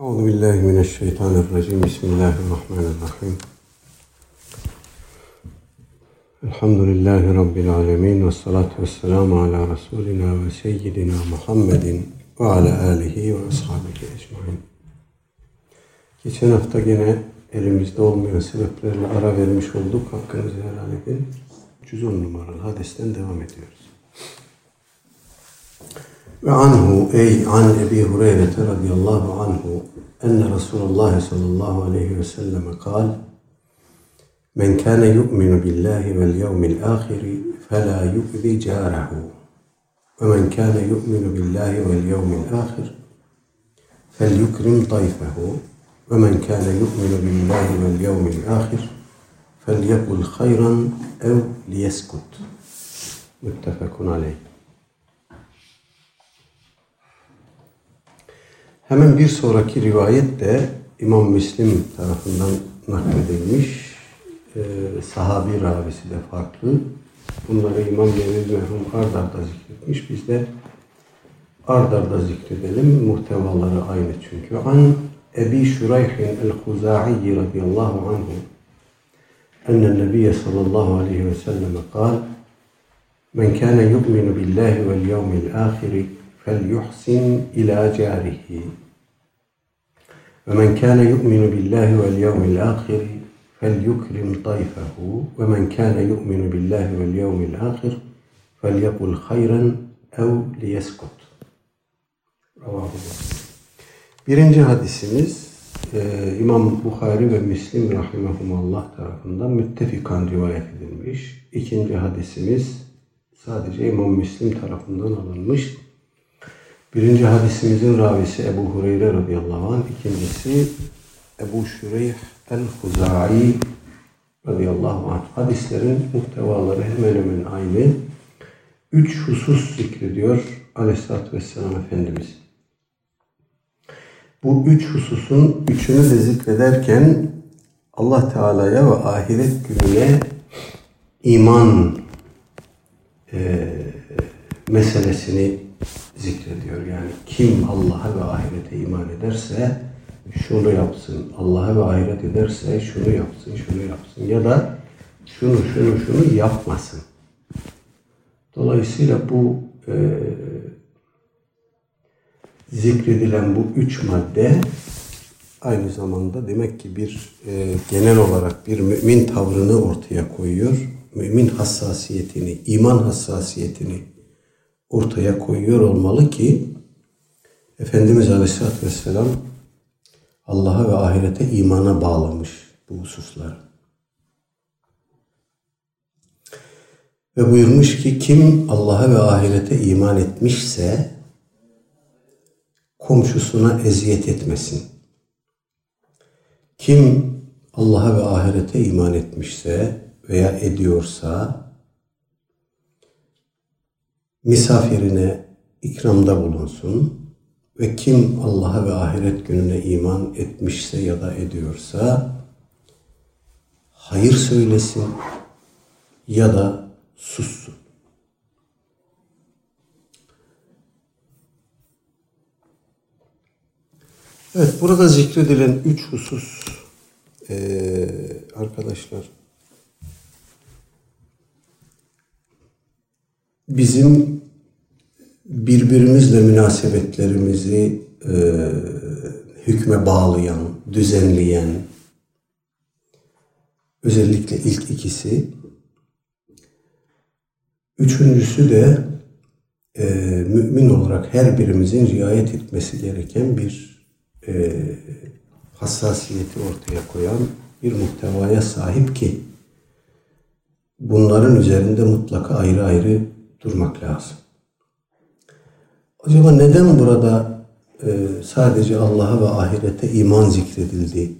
Euzu billahi mineşşeytanirracim. Bismillahirrahmanirrahim. Elhamdülillahi rabbil alamin ve salatu vesselamu ala rasulina ve seyyidina Muhammedin ve ala alihi ve ashabihi ecmaîn. Geçen hafta gene elimizde olmayan sebeplerle ara vermiş olduk. Hakkınızı helal edin. 310 numaralı hadisten devam ediyoruz. عنه أي عن أبي هريرة رضي الله عنه أن رسول الله صلى الله عليه وسلم قال من كان يؤمن بالله واليوم الآخر فلا يؤذي جاره ومن كان يؤمن بالله واليوم الآخر فليكرم طيفه ومن كان يؤمن بالله واليوم الآخر فليقل خيرا أو ليسكت. متفق عليه. Hemen bir sonraki rivayet de İmam Müslim tarafından nakledilmiş. Ee, sahabi ravisi de farklı. Bunları İmam Cemil merhum ard arda zikretmiş. Biz de ard arda zikredelim. Muhtevaları aynı çünkü. An Ebi Şurayhin el-Huza'i radıyallahu anhu أن النبي صلى الله عليه وسلم قال من كان يؤمن بالله واليوم الآخر فليحسن إلى جاره ومن كان يؤمن بالله واليوم الآخر فليكرم ضيفه ومن كان يؤمن بالله واليوم الآخر فليقل خيرا أو ليسكت رواه مسلم Birinci hadisimiz e, İmam Bukhari ve Müslim rahimahumallah tarafından müttefikan rivayet edilmiş. İkinci hadisimiz sadece İmam Müslim tarafından alınmış. Birinci hadisimizin ravisi Ebu Hureyre radıyallahu anh, ikincisi Ebu Şureyh el-Huza'i radıyallahu anh. Hadislerin muhtevaları hemen hemen aynı. Üç husus zikrediyor aleyhissalatü vesselam Efendimiz. Bu üç hususun üçünü de zikrederken Allah Teala'ya ve ahiret gününe iman e, meselesini zikrediyor. Yani kim Allah'a ve ahirete iman ederse şunu yapsın. Allah'a ve ahiret ederse şunu yapsın, şunu yapsın. Ya da şunu, şunu, şunu yapmasın. Dolayısıyla bu e, zikredilen bu üç madde aynı zamanda demek ki bir e, genel olarak bir mümin tavrını ortaya koyuyor. Mümin hassasiyetini, iman hassasiyetini ortaya koyuyor olmalı ki Efendimiz Aleyhisselatü Vesselam Allah'a ve ahirete imana bağlamış bu hususlar. Ve buyurmuş ki kim Allah'a ve ahirete iman etmişse komşusuna eziyet etmesin. Kim Allah'a ve ahirete iman etmişse veya ediyorsa misafirine ikramda bulunsun ve kim Allah'a ve ahiret gününe iman etmişse ya da ediyorsa hayır söylesin ya da sussun. Evet, burada zikredilen üç husus ee, arkadaşlar bizim birbirimizle münasebetlerimizi e, hükme bağlayan, düzenleyen, özellikle ilk ikisi, üçüncüsü de e, mümin olarak her birimizin riayet etmesi gereken bir e, hassasiyeti ortaya koyan bir muhtevaya sahip ki bunların üzerinde mutlaka ayrı ayrı durmak lazım. Acaba neden burada e, sadece Allah'a ve ahirete iman zikredildi?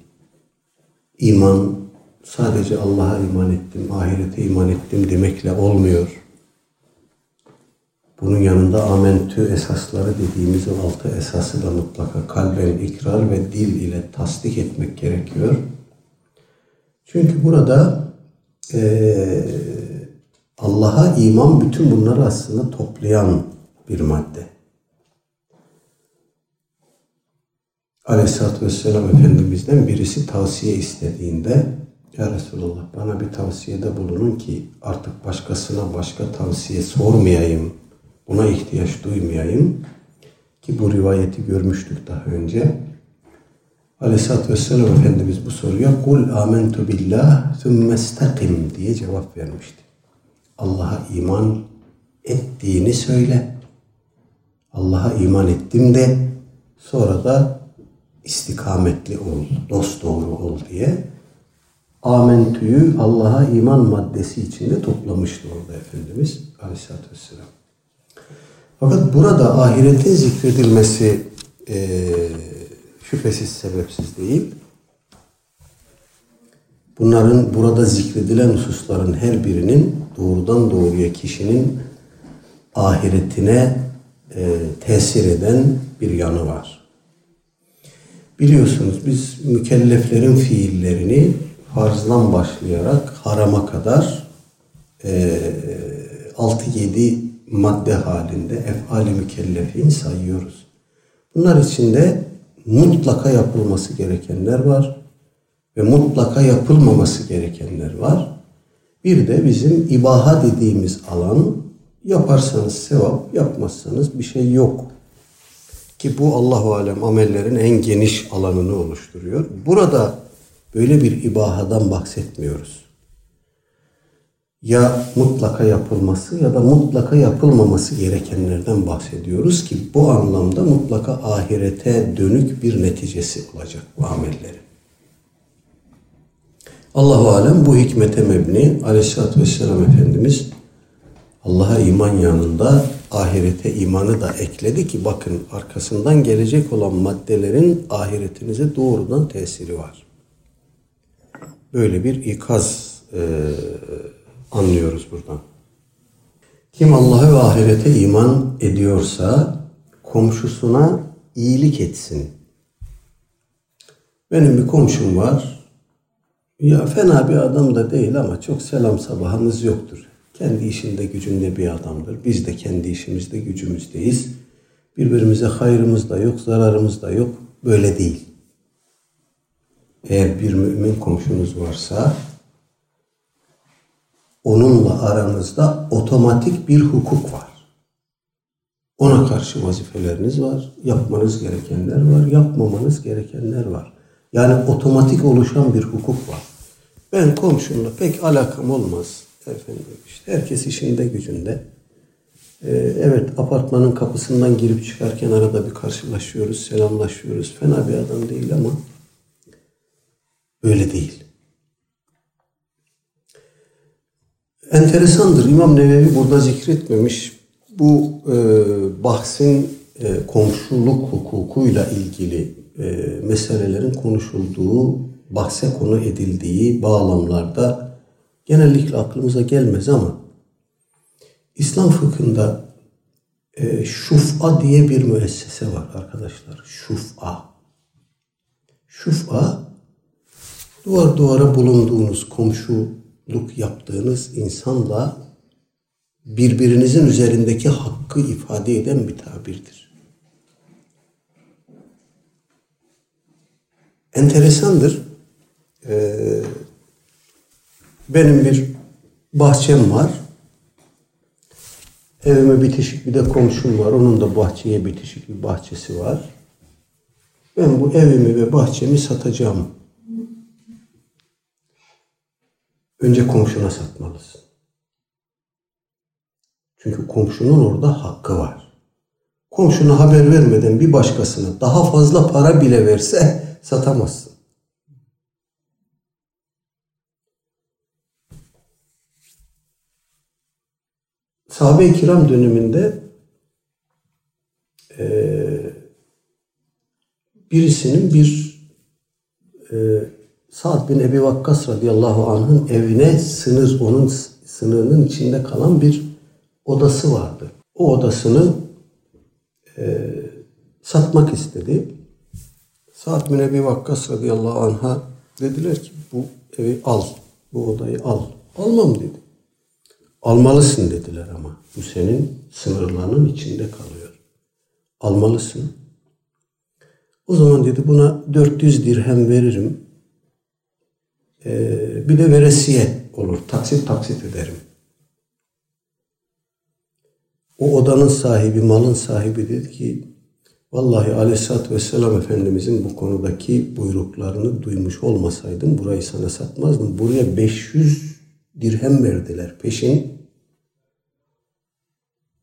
İman sadece Allah'a iman ettim, ahirete iman ettim demekle olmuyor. Bunun yanında amentü esasları dediğimiz o altı esası da mutlaka kalben ikrar ve dil ile tasdik etmek gerekiyor. Çünkü burada e, Allah'a iman bütün bunları aslında toplayan bir madde. Aleyhisselatü Vesselam Efendimiz'den birisi tavsiye istediğinde Ya Resulallah bana bir tavsiyede bulunun ki artık başkasına başka tavsiye sormayayım. Buna ihtiyaç duymayayım. Ki bu rivayeti görmüştük daha önce. Aleyhisselatü Vesselam Efendimiz bu soruya kul amentu billah istakim diye cevap vermişti. Allah'a iman ettiğini söyle. Allah'a iman ettim de sonra da istikametli ol, dost doğru ol diye amentüyü Allah'a iman maddesi içinde toplamıştı orada Efendimiz Aleyhisselatü Vesselam. Fakat burada ahiretin zikredilmesi e, şüphesiz sebepsiz değil. Bunların burada zikredilen hususların her birinin doğrudan doğruya kişinin ahiretine e, tesir eden bir yanı var. Biliyorsunuz biz mükelleflerin fiillerini farzdan başlayarak harama kadar e, 6-7 madde halinde efali mükellefin sayıyoruz. Bunlar içinde mutlaka yapılması gerekenler var ve mutlaka yapılmaması gerekenler var. Bir de bizim ibaha dediğimiz alan yaparsanız sevap, yapmazsanız bir şey yok. Ki bu Allahu alem amellerin en geniş alanını oluşturuyor. Burada böyle bir ibahadan bahsetmiyoruz. Ya mutlaka yapılması ya da mutlaka yapılmaması gerekenlerden bahsediyoruz ki bu anlamda mutlaka ahirete dönük bir neticesi olacak bu amellerin. Allahu alem bu hikmete mebni Aleyhisselatü Vesselam Efendimiz Allah'a iman yanında ahirete imanı da ekledi ki bakın arkasından gelecek olan maddelerin ahiretinize doğrudan tesiri var. Böyle bir ikaz e, anlıyoruz buradan. Kim Allah'a ve ahirete iman ediyorsa komşusuna iyilik etsin. Benim bir komşum var. Ya fena bir adam da değil ama çok selam sabahımız yoktur. Kendi işinde gücünde bir adamdır. Biz de kendi işimizde gücümüzdeyiz. Birbirimize hayrımız da yok, zararımız da yok. Böyle değil. Eğer bir mümin komşunuz varsa onunla aranızda otomatik bir hukuk var. Ona karşı vazifeleriniz var, yapmanız gerekenler var, yapmamanız gerekenler var. Yani otomatik oluşan bir hukuk var. Ben komşumla pek alakam olmaz efendim. İşte herkes işinde gücünde. Ee, evet apartmanın kapısından girip çıkarken arada bir karşılaşıyoruz, selamlaşıyoruz. Fena bir adam değil ama öyle değil. Enteresandır. İmam Nevevi burada zikretmemiş. Bu e, bahsin e, komşuluk hukukuyla ilgili e, meselelerin konuşulduğu, bahse konu edildiği bağlamlarda genellikle aklımıza gelmez ama İslam fıkhında e, şuf'a diye bir müessese var arkadaşlar. Şuf'a. Şuf'a duvar duvara bulunduğunuz komşu luk yaptığınız insanla birbirinizin üzerindeki hakkı ifade eden bir tabirdir. Enteresandır. Ee, benim bir bahçem var. Evime bitişik bir de komşum var. Onun da bahçeye bitişik bir bahçesi var. Ben bu evimi ve bahçemi satacağım önce komşuna satmalısın. Çünkü komşunun orada hakkı var. Komşuna haber vermeden bir başkasına daha fazla para bile verse satamazsın. Sahabe-i kiram döneminde e, birisinin bir e, Sa'd bin Ebi Vakkas radıyallahu anh'ın evine sınır, onun sınırının içinde kalan bir odası vardı. O odasını e, satmak istedi. Sa'd bin Ebi Vakkas radıyallahu anh'a dediler ki bu evi al, bu odayı al. Almam dedi. Almalısın dediler ama. Bu senin sınırlarının içinde kalıyor. Almalısın. O zaman dedi buna 400 dirhem veririm. Ee, bir de veresiye olur. Taksit taksit ederim. O odanın sahibi, malın sahibi dedi ki Vallahi Aleyhisselatü Vesselam Efendimizin bu konudaki buyruklarını duymuş olmasaydım burayı sana satmazdım. Buraya 500 dirhem verdiler peşin.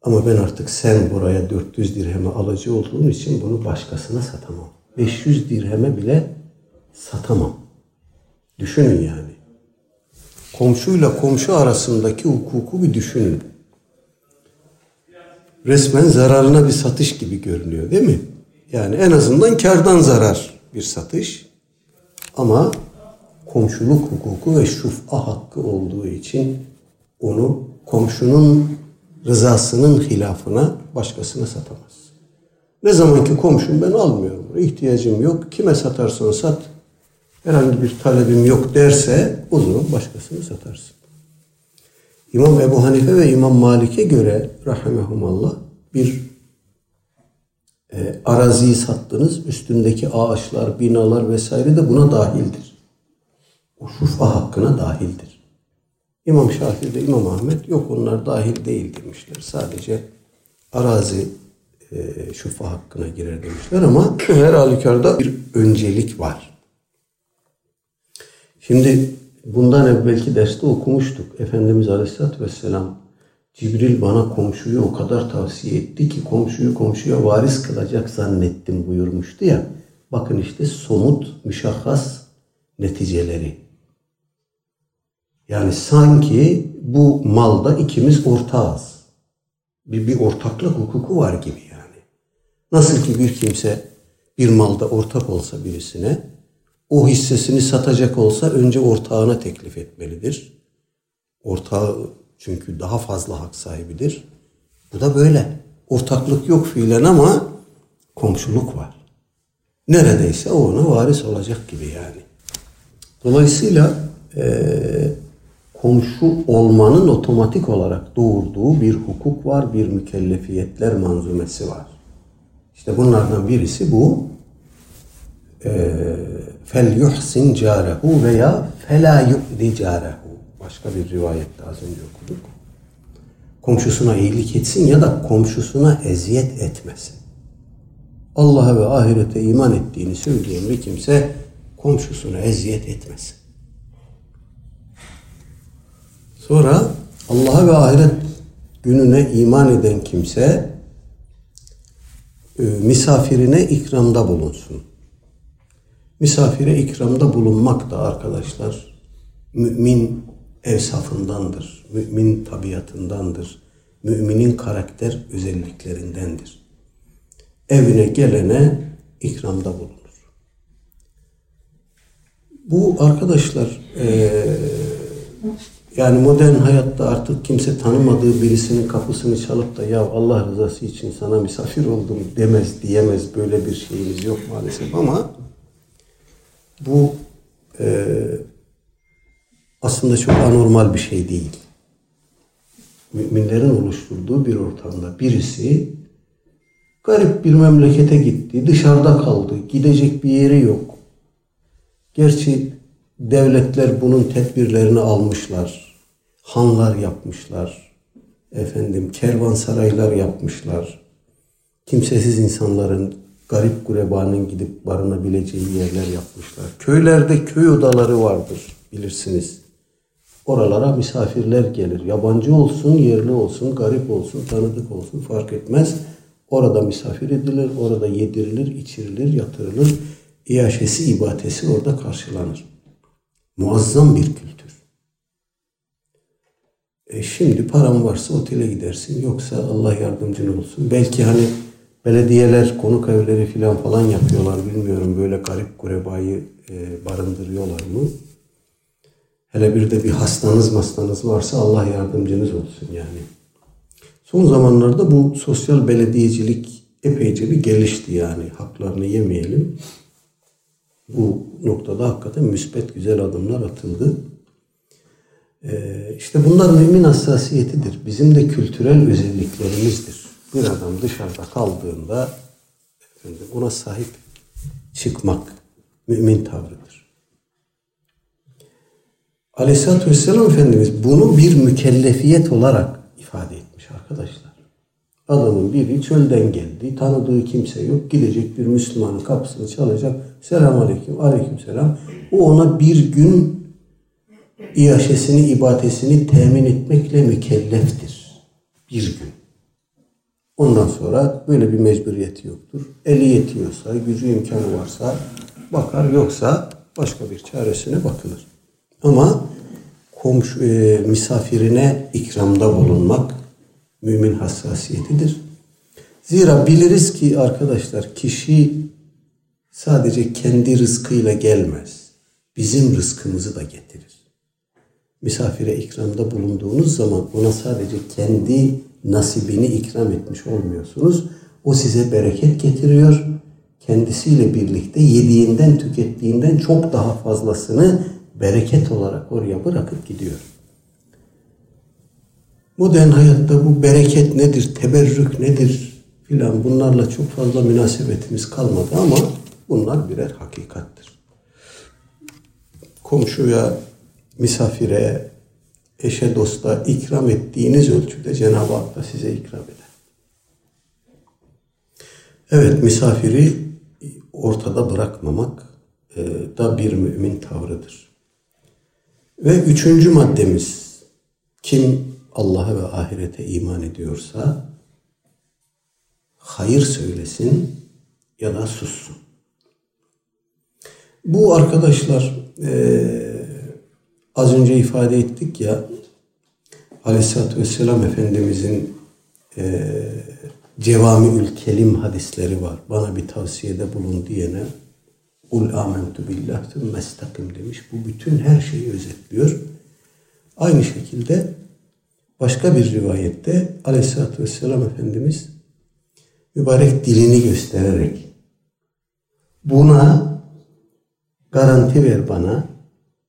Ama ben artık sen buraya 400 dirheme alıcı olduğun için bunu başkasına satamam. 500 dirheme bile satamam. Düşünün yani. Komşuyla komşu arasındaki hukuku bir düşünün resmen zararına bir satış gibi görünüyor değil mi? Yani en azından kardan zarar bir satış. Ama komşuluk hukuku ve şufa hakkı olduğu için onu komşunun rızasının hilafına başkasına satamaz. Ne zaman ki komşum ben almıyorum, ihtiyacım yok, kime satarsan sat, herhangi bir talebim yok derse o zaman başkasını satarsın. İmam Ebu Hanife ve İmam Malik'e göre rahimehumallah bir e, araziyi sattınız. Üstündeki ağaçlar, binalar vesaire de buna dahildir. O şufa hakkına dahildir. İmam Şafii de İmam Ahmet yok onlar dahil değil demişler. Sadece arazi e, şufa hakkına girer demişler ama her halükarda bir öncelik var. Şimdi Bundan evvelki derste okumuştuk. Efendimiz Aleyhisselatü Vesselam Cibril bana komşuyu o kadar tavsiye etti ki komşuyu komşuya varis kılacak zannettim buyurmuştu ya. Bakın işte somut, müşahhas neticeleri. Yani sanki bu malda ikimiz ortağız. Bir, bir ortaklık hukuku var gibi yani. Nasıl ki bir kimse bir malda ortak olsa birisine o hissesini satacak olsa önce ortağına teklif etmelidir. Ortağı çünkü daha fazla hak sahibidir. Bu da böyle. Ortaklık yok fiilen ama komşuluk var. Neredeyse ona varis olacak gibi yani. Dolayısıyla e, komşu olmanın otomatik olarak doğurduğu bir hukuk var, bir mükellefiyetler manzumesi var. İşte bunlardan birisi bu. E, fel yuhsin carehu veya fela yu'di carehu. Başka bir rivayette az önce okuduk. Komşusuna iyilik etsin ya da komşusuna eziyet etmesin. Allah'a ve ahirete iman ettiğini söyleyen bir kimse komşusuna eziyet etmesin. Sonra Allah'a ve ahiret gününe iman eden kimse e, misafirine ikramda bulunsun. Misafire ikramda bulunmak da arkadaşlar mümin evsafındandır. Mümin tabiatındandır. Müminin karakter özelliklerindendir. Evine gelene ikramda bulunur. Bu arkadaşlar e, yani modern hayatta artık kimse tanımadığı birisinin kapısını çalıp da ya Allah rızası için sana misafir oldum demez diyemez böyle bir şeyimiz yok maalesef ama bu e, aslında çok anormal bir şey değil. Müminlerin oluşturduğu bir ortamda birisi garip bir memlekete gitti, dışarıda kaldı, gidecek bir yeri yok. Gerçi devletler bunun tedbirlerini almışlar. Hanlar yapmışlar. Efendim kervansaraylar yapmışlar. Kimsesiz insanların garip gurebanın gidip barınabileceği yerler yapmışlar. Köylerde köy odaları vardır bilirsiniz. Oralara misafirler gelir. Yabancı olsun, yerli olsun, garip olsun, tanıdık olsun fark etmez. Orada misafir edilir, orada yedirilir, içirilir, yatırılır. İyaşesi, ibatesi orada karşılanır. Muazzam bir kültür. E şimdi param varsa otele gidersin. Yoksa Allah yardımcın olsun. Belki hani Belediyeler konuk evleri filan falan yapıyorlar. Bilmiyorum böyle garip gurebayı e, barındırıyorlar mı? Hele bir de bir hastanız hastanız varsa Allah yardımcınız olsun yani. Son zamanlarda bu sosyal belediyecilik epeyce bir gelişti yani. Haklarını yemeyelim. Bu noktada hakikaten müspet güzel adımlar atıldı. Ee, işte bunlar mümin hassasiyetidir. Bizim de kültürel özelliklerimizdir bir adam dışarıda kaldığında efendim, ona sahip çıkmak mümin tavrıdır. Aleyhisselatü Vesselam Efendimiz bunu bir mükellefiyet olarak ifade etmiş arkadaşlar. Adamın biri çölden geldi, tanıdığı kimse yok, gidecek bir Müslümanın kapısını çalacak. Selam aleyküm, aleyküm selam. O ona bir gün iaşesini, ibadesini temin etmekle mükelleftir. Bir gün. Ondan sonra böyle bir mecburiyeti yoktur. Eli yetiyorsa, gücü imkanı varsa bakar, yoksa başka bir çaresine bakılır. Ama komşu, e, misafirine ikramda bulunmak mümin hassasiyetidir. Zira biliriz ki arkadaşlar kişi sadece kendi rızkıyla gelmez. Bizim rızkımızı da getirir. Misafire ikramda bulunduğunuz zaman ona sadece kendi nasibini ikram etmiş olmuyorsunuz. O size bereket getiriyor. Kendisiyle birlikte yediğinden, tükettiğinden çok daha fazlasını bereket olarak oraya bırakıp gidiyor. Modern hayatta bu bereket nedir, teberrük nedir filan bunlarla çok fazla münasebetimiz kalmadı ama bunlar birer hakikattir. Komşuya, misafire, eşe dosta ikram ettiğiniz ölçüde Cenab-ı Hak da size ikram eder. Evet misafiri ortada bırakmamak e, da bir mümin tavrıdır. Ve üçüncü maddemiz kim Allah'a ve ahirete iman ediyorsa hayır söylesin ya da sussun. Bu arkadaşlar e, az önce ifade ettik ya Aleyhisselatü Vesselam Efendimizin e, cevamiül kelim hadisleri var. Bana bir tavsiyede bulun diyene Ul amentu billah tümmestakim demiş. Bu bütün her şeyi özetliyor. Aynı şekilde başka bir rivayette Aleyhisselatü Vesselam Efendimiz mübarek dilini göstererek buna garanti ver bana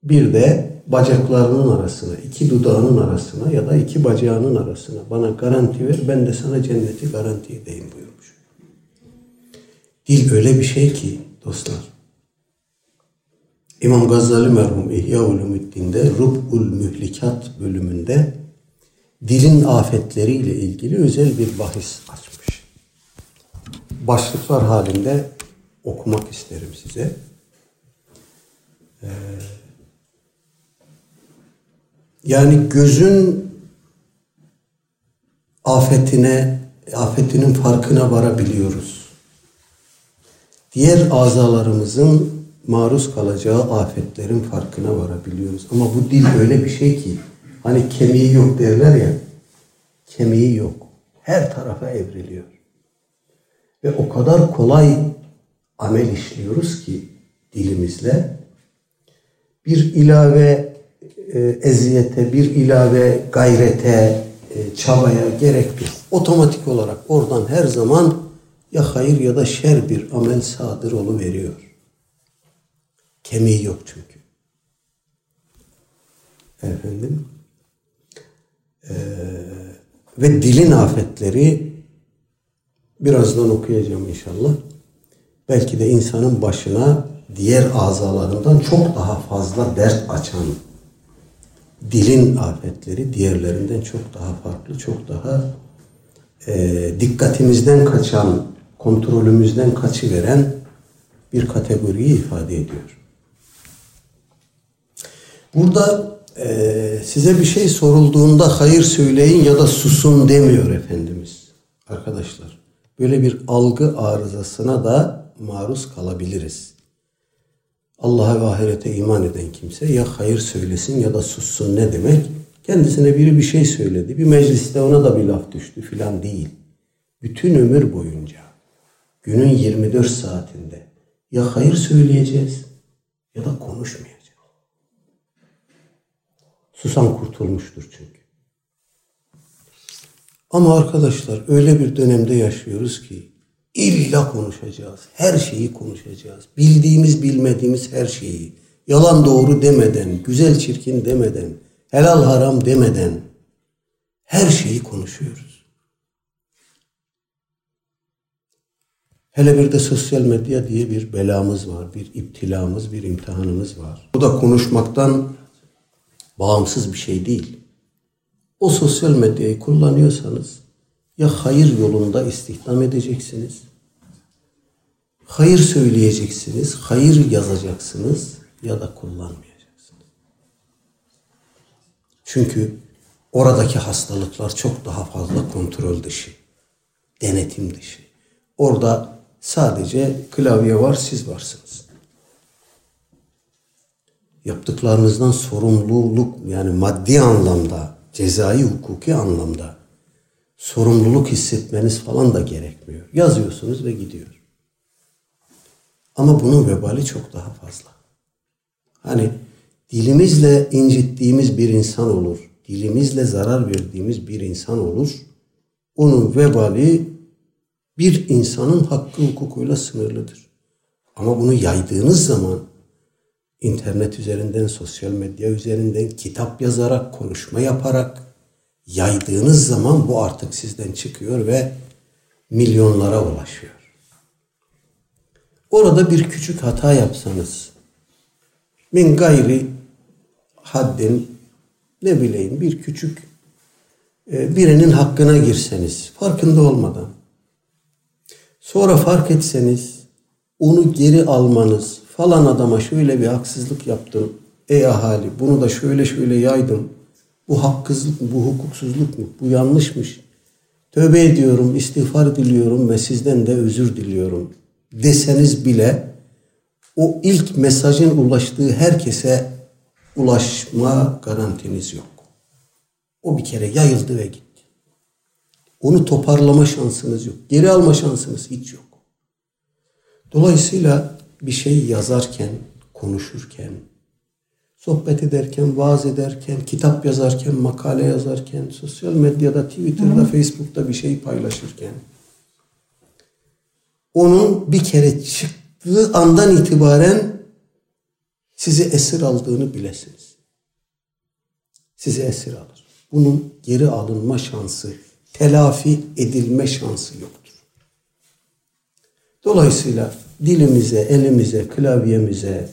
bir de bacaklarının arasına, iki dudağının arasına ya da iki bacağının arasına bana garanti ver, ben de sana cenneti garanti edeyim buyurmuş. Dil öyle bir şey ki dostlar. İmam Gazali merhum İhya Ulumuddin'de Rub'ul Mühlikat bölümünde dilin afetleriyle ilgili özel bir bahis açmış. Başlıklar halinde okumak isterim size. Ee, yani gözün afetine, afetinin farkına varabiliyoruz. Diğer azalarımızın maruz kalacağı afetlerin farkına varabiliyoruz. Ama bu dil öyle bir şey ki hani kemiği yok derler ya kemiği yok. Her tarafa evriliyor. Ve o kadar kolay amel işliyoruz ki dilimizle bir ilave e, eziyete, bir ilave gayrete, e, çabaya gerek yok. Otomatik olarak oradan her zaman ya hayır ya da şer bir amel sadır olu veriyor. Kemiği yok çünkü. Efendim. Ee, ve dilin afetleri birazdan okuyacağım inşallah. Belki de insanın başına diğer azalarından çok daha fazla dert açan dilin afetleri diğerlerinden çok daha farklı, çok daha e, dikkatimizden kaçan, kontrolümüzden kaçıveren bir kategoriyi ifade ediyor. Burada e, size bir şey sorulduğunda hayır söyleyin ya da susun demiyor Efendimiz. Arkadaşlar böyle bir algı arızasına da maruz kalabiliriz. Allah'a ve ahirete iman eden kimse ya hayır söylesin ya da sussun ne demek? Kendisine biri bir şey söyledi. Bir mecliste ona da bir laf düştü filan değil. Bütün ömür boyunca günün 24 saatinde ya hayır söyleyeceğiz ya da konuşmayacağız. Susan kurtulmuştur çünkü. Ama arkadaşlar öyle bir dönemde yaşıyoruz ki İlla konuşacağız. Her şeyi konuşacağız. Bildiğimiz bilmediğimiz her şeyi. Yalan doğru demeden, güzel çirkin demeden, helal haram demeden her şeyi konuşuyoruz. Hele bir de sosyal medya diye bir belamız var, bir iptilamız, bir imtihanımız var. Bu da konuşmaktan bağımsız bir şey değil. O sosyal medyayı kullanıyorsanız ya hayır yolunda istihdam edeceksiniz, hayır söyleyeceksiniz, hayır yazacaksınız ya da kullanmayacaksınız. Çünkü oradaki hastalıklar çok daha fazla kontrol dışı, denetim dışı. Orada sadece klavye var, siz varsınız. Yaptıklarınızdan sorumluluk yani maddi anlamda, cezai hukuki anlamda sorumluluk hissetmeniz falan da gerekmiyor. Yazıyorsunuz ve gidiyor. Ama bunun vebali çok daha fazla. Hani dilimizle incittiğimiz bir insan olur, dilimizle zarar verdiğimiz bir insan olur. Onun vebali bir insanın hakkı hukukuyla sınırlıdır. Ama bunu yaydığınız zaman internet üzerinden, sosyal medya üzerinden, kitap yazarak, konuşma yaparak yaydığınız zaman bu artık sizden çıkıyor ve milyonlara ulaşıyor. Orada bir küçük hata yapsanız min gayri haddin ne bileyim bir küçük e, birinin hakkına girseniz farkında olmadan sonra fark etseniz onu geri almanız falan adama şöyle bir haksızlık yaptım ey ahali bunu da şöyle şöyle yaydım bu haksızlık mı bu hukuksuzluk mu bu yanlışmış tövbe ediyorum istiğfar diliyorum ve sizden de özür diliyorum deseniz bile o ilk mesajın ulaştığı herkese ulaşma garantiniz yok. O bir kere yayıldı ve gitti. Onu toparlama şansınız yok. Geri alma şansınız hiç yok. Dolayısıyla bir şey yazarken, konuşurken, sohbet ederken, vaaz ederken, kitap yazarken, makale yazarken, sosyal medyada, Twitter'da, Hı. Facebook'ta bir şey paylaşırken onun bir kere çıktığı andan itibaren sizi esir aldığını bilesiniz. Sizi esir alır. Bunun geri alınma şansı, telafi edilme şansı yoktur. Dolayısıyla dilimize, elimize, klavyemize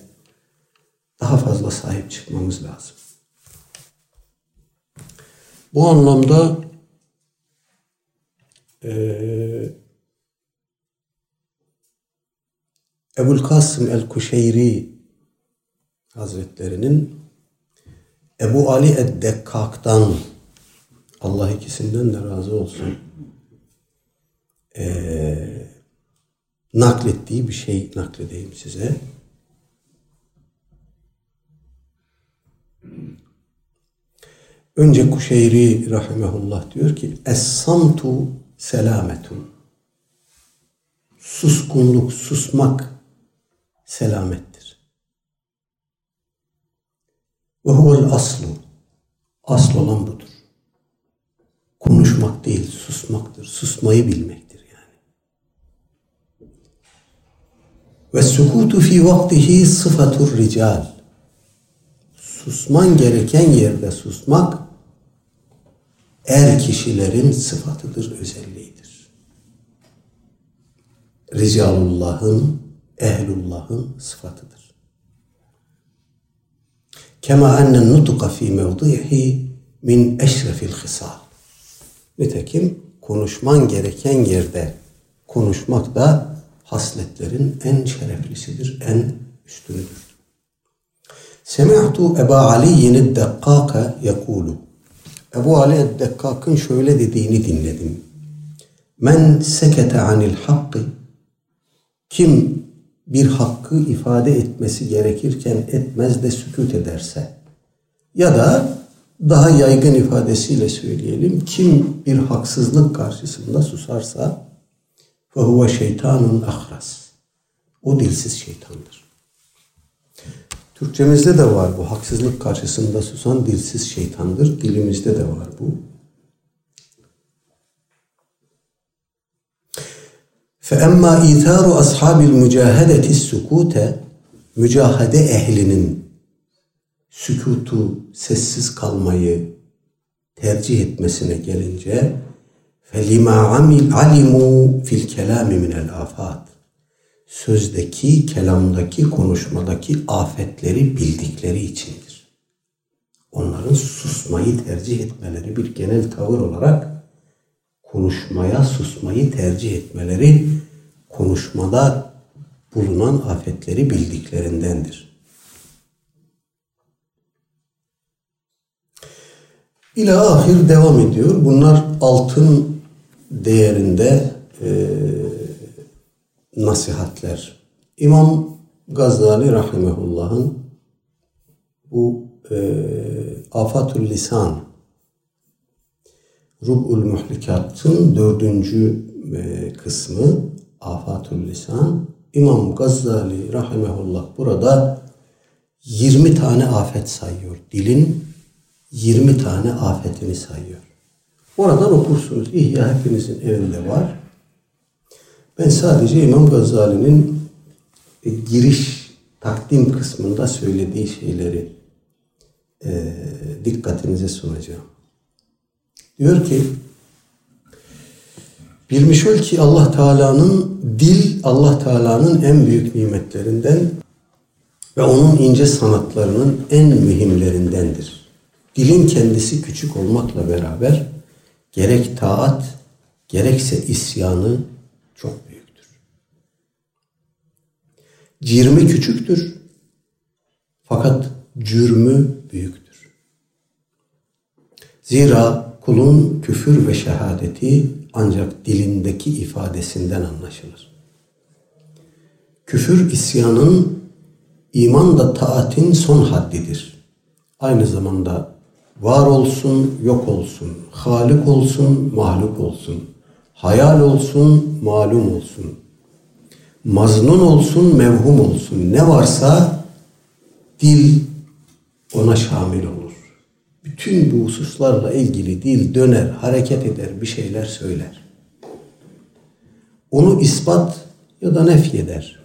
daha fazla sahip çıkmamız lazım. Bu anlamda e, Ebul Kasım el-Kuşeyri Hazretlerinin Ebu Ali Eddekkak'tan Allah ikisinden de razı olsun ee, naklettiği bir şey nakledeyim size. Önce Kuşeyri rahimehullah diyor ki Es-samtu selametun Suskunluk, susmak selamettir. Ve huvel aslu. Asıl olan budur. Konuşmak değil, susmaktır. Susmayı bilmektir yani. Ve sukutu fi vaktihi sıfatur rical. Susman gereken yerde susmak er kişilerin sıfatıdır, özelliğidir. Ricalullah'ın ehlullahın sıfatıdır. Kema ennen nutuka fi mevdihi min eşrefil hisal. Nitekim konuşman gereken yerde konuşmak da hasletlerin en şereflisidir, en üstünüdür. Semi'tu Ebu Ali'nin Dekkaka yekulu. Ebu Ali Dekkak'ın şöyle dediğini dinledim. Men sekete anil hakkı kim bir hakkı ifade etmesi gerekirken etmez de sükut ederse ya da daha yaygın ifadesiyle söyleyelim kim bir haksızlık karşısında susarsa فَهُوَ şeytanun ahras o dilsiz şeytandır. Türkçemizde de var bu haksızlık karşısında susan dilsiz şeytandır. Dilimizde de var bu. فَاَمَّا اِثَارُ أَصْحَابِ الْمُجَاهَدَةِ السُّكُوتَ Mücahede ehlinin sükutu, sessiz kalmayı tercih etmesine gelince فَلِمَا عَلِمُوا فِي الْكَلَامِ مِنَ الْآفَاتِ sözdeki, kelamdaki, konuşmadaki afetleri bildikleri içindir. Onların susmayı tercih etmeleri bir genel tavır olarak konuşmaya susmayı tercih etmeleri konuşmada bulunan afetleri bildiklerindendir. İla ahir devam ediyor. Bunlar altın değerinde e, nasihatler. İmam Gazali Rahimehullah'ın bu e, Afatül Lisan Rub'ul Muhlikat'ın dördüncü e, kısmı Afatül Lisan İmam Gazali Rahimehullah burada 20 tane afet sayıyor. Dilin 20 tane afetini sayıyor. Oradan okursunuz. İhya hepinizin evinde var. Ben sadece İmam Gazali'nin e, giriş takdim kısmında söylediği şeyleri e, dikkatinize sunacağım. Diyor ki bilmiş ol ki Allah Teala'nın dil Allah Teala'nın en büyük nimetlerinden ve onun ince sanatlarının en mühimlerindendir. Dilin kendisi küçük olmakla beraber gerek taat gerekse isyanı çok büyüktür. Cirmi küçüktür fakat cürmü büyüktür. Zira kulun küfür ve şehadeti ancak dilindeki ifadesinden anlaşılır. Küfür isyanın, iman da taatin son haddidir. Aynı zamanda var olsun, yok olsun, halik olsun, mahluk olsun, hayal olsun, malum olsun, maznun olsun, mevhum olsun, ne varsa dil ona şamil olur. Bütün bu hususlarla ilgili dil döner, hareket eder, bir şeyler söyler. Onu ispat ya da nefyeder.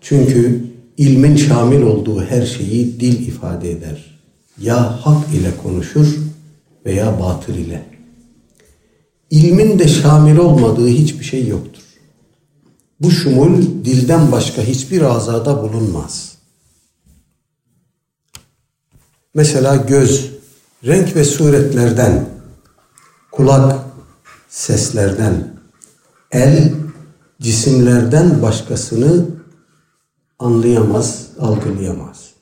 Çünkü ilmin şamil olduğu her şeyi dil ifade eder. Ya hak ile konuşur veya batıl ile. İlmin de şamil olmadığı hiçbir şey yoktur. Bu şumul dilden başka hiçbir azada bulunmaz. Mesela göz, renk ve suretlerden, kulak, seslerden, el, cisimlerden başkasını anlayamaz, algılayamaz.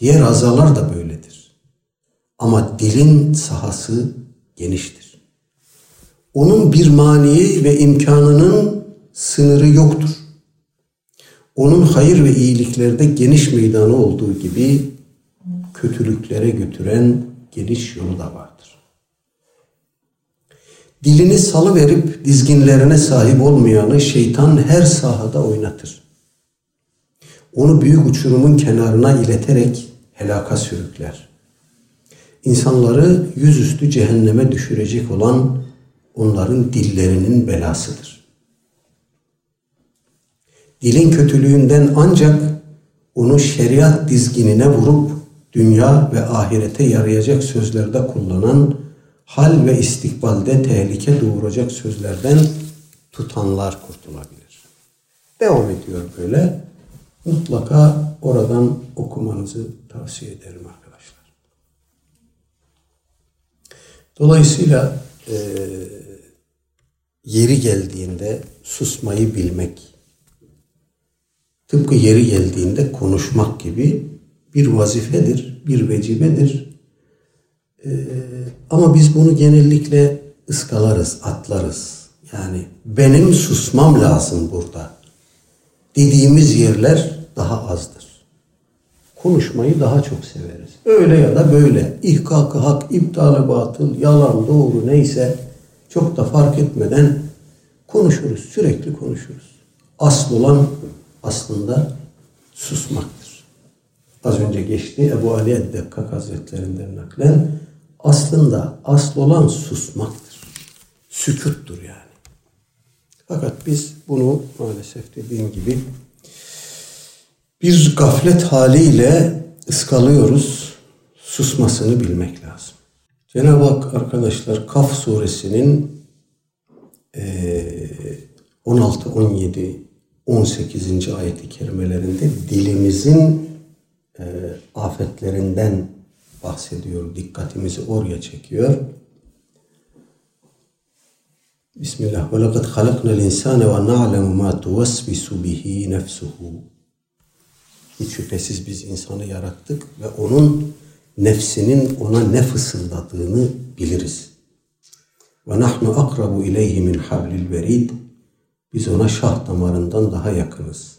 Diğer azalar da böyledir. Ama dilin sahası geniştir. Onun bir maniye ve imkanının sınırı yoktur. Onun hayır ve iyiliklerde geniş meydanı olduğu gibi kötülüklere götüren geniş yolu da vardır. Dilini salı verip dizginlerine sahip olmayanı şeytan her sahada oynatır. Onu büyük uçurumun kenarına ileterek helaka sürükler. İnsanları yüzüstü cehenneme düşürecek olan onların dillerinin belasıdır. Dilin kötülüğünden ancak onu şeriat dizginine vurup dünya ve ahirete yarayacak sözlerde kullanan hal ve istikbalde tehlike doğuracak sözlerden tutanlar kurtulabilir. Devam ediyor böyle. Mutlaka oradan okumanızı tavsiye ederim arkadaşlar. Dolayısıyla e, yeri geldiğinde susmayı bilmek, tıpkı yeri geldiğinde konuşmak gibi bir vazifedir, bir vecibedir. Ee, ama biz bunu genellikle ıskalarız, atlarız. Yani benim susmam lazım burada. Dediğimiz yerler daha azdır. Konuşmayı daha çok severiz. Öyle ya da böyle. İhkakı hak, iptalı batıl, yalan, doğru neyse çok da fark etmeden konuşuruz. Sürekli konuşuruz. Asıl olan aslında susmak az önce geçti Ebu Ali Eddekkak Hazretlerinden naklen aslında asıl olan susmaktır. Sükuttur yani. Fakat biz bunu maalesef dediğim gibi bir gaflet haliyle ıskalıyoruz. Susmasını bilmek lazım. Cenab-ı Hak arkadaşlar Kaf suresinin e, 16, 17, 18. ayet-i kerimelerinde dilimizin afetlerinden bahsediyor. Dikkatimizi oraya çekiyor. Bismillah. Ve lekad halaknal insane ve na'lemu ma tuvasvisu bihi nefsuhu. Hiç şüphesiz biz insanı yarattık ve onun nefsinin ona ne fısıldadığını biliriz. Ve nahnu akrabu ileyhi min hablil verid. Biz ona şah damarından daha yakınız.